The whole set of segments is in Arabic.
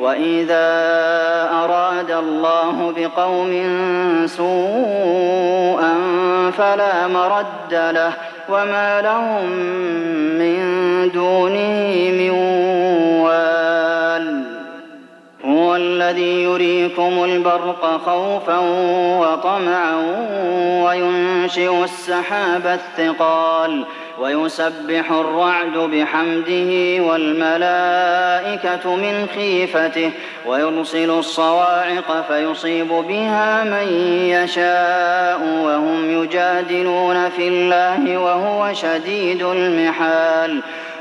وإذا أراد الله بقوم سوءا فلا مرد له وما لهم من دونه من وال هو الذي يريكم البرق خوفا وطمعا وينشئ السحاب الثقال ويسبح الرعد بحمده والملائكة من خيفته ويرسل الصواعق فيصيب بها من يشاء وهم يجادلون في الله وهو شديد المحال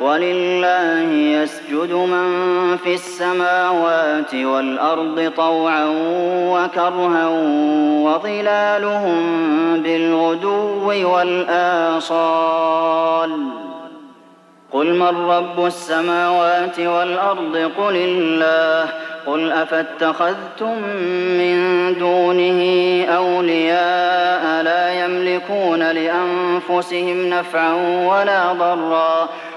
ولله يسجد من في السماوات والأرض طوعا وكرها وظلالهم بالغدو والآصال. قل من رب السماوات والأرض؟ قل الله. قل أفاتخذتم من دونه أولياء لا يملكون لأنفسهم نفعا ولا ضرا.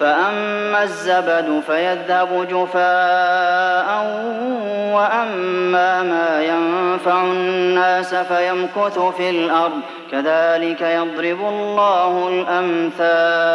فأما الزبد فيذهب جفاء وأما ما ينفع الناس فيمكث في الأرض كذلك يضرب الله الأمثال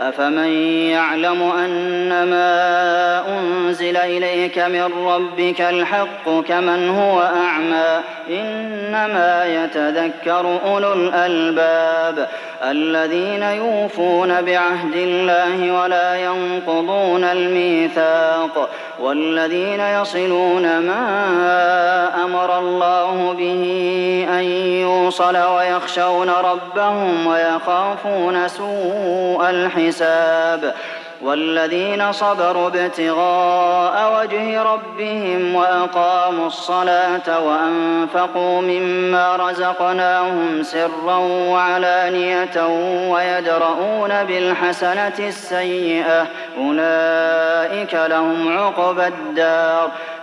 أفمن يعلم أنما أنزل إليك من ربك الحق كمن هو أعمى إنما يتذكر أولو الألباب الذين يوفون بعهد الله ولا ينقضون الميثاق والذين يصلون ما أمر الله به أن يوصل ويخشون ربهم ويخافون سوء الحساب والذين صبروا ابتغاء وجه ربهم وأقاموا الصلاة وأنفقوا مما رزقناهم سرا وعلانية ويدرؤون بالحسنة السيئة أولئك لهم عقبى الدار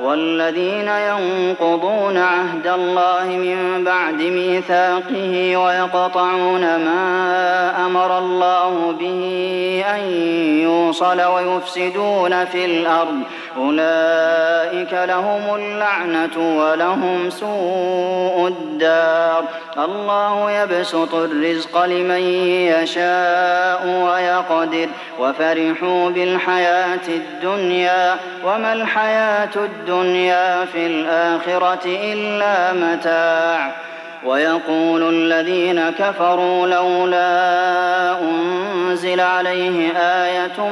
والذين ينقضون عهد الله من بعد ميثاقه ويقطعون ما أمر الله به أن يوصل ويفسدون في الأرض. أولئك لهم اللعنة ولهم سوء الدار. الله يبسط الرزق لمن يشاء ويقدر. وفرحوا بالحياة الدنيا. وما الحياة الدنيا في الآخرة إلا متاع. ويقول الذين كفروا لولا أنزل عليه آية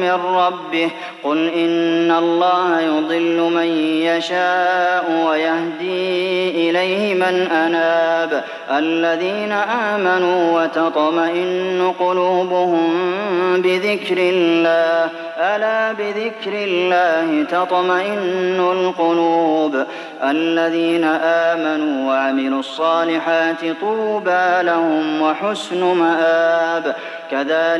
من ربه قل إن الله يضل من يشاء ويهدي إليه من أناب الذين آمنوا وتطمئن قلوبهم بذكر الله ألا بذكر الله تطمئن القلوب الذين آمنوا وعملوا الصالحات طوبى لهم وحسن مآب كذلك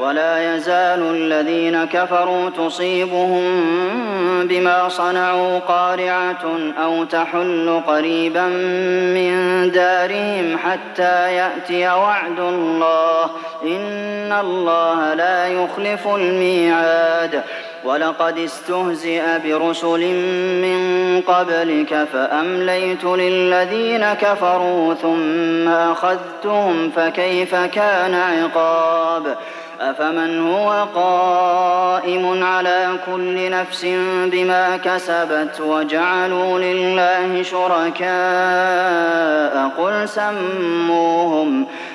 ولا يزال الذين كفروا تصيبهم بما صنعوا قارعة أو تحل قريبا من دارهم حتى يأتي وعد الله. إن الله لا يخلف الميعاد. ولقد استهزئ برسل من قبلك فأمليت للذين كفروا ثم أخذتهم فكيف كان عقاب؟ أفمن هو قائم على كل نفس بما كسبت وجعلوا لله شركاء قل سموهم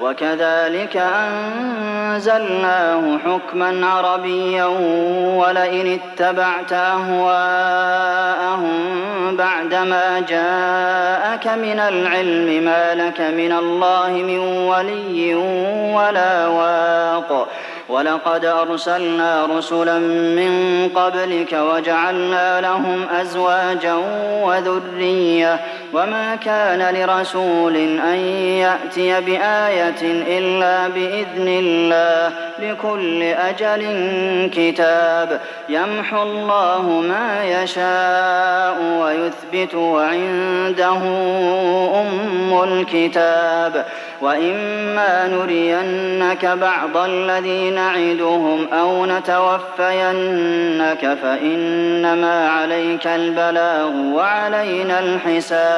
وكذلك أنزلناه حكما عربيا ولئن اتبعت أهواءهم بعدما جاءك من العلم ما لك من الله من ولي ولا واق. ولقد أرسلنا رسلا من قبلك وجعلنا لهم أزواجا وذرية وما كان لرسول أن يأتي بآية إلا بإذن الله لكل أجل كتاب يمحو الله ما يشاء ويثبت وعنده أم الكتاب وإما نرينك بعض الذي نعدهم أو نتوفينك فإنما عليك البلاغ وعلينا الحساب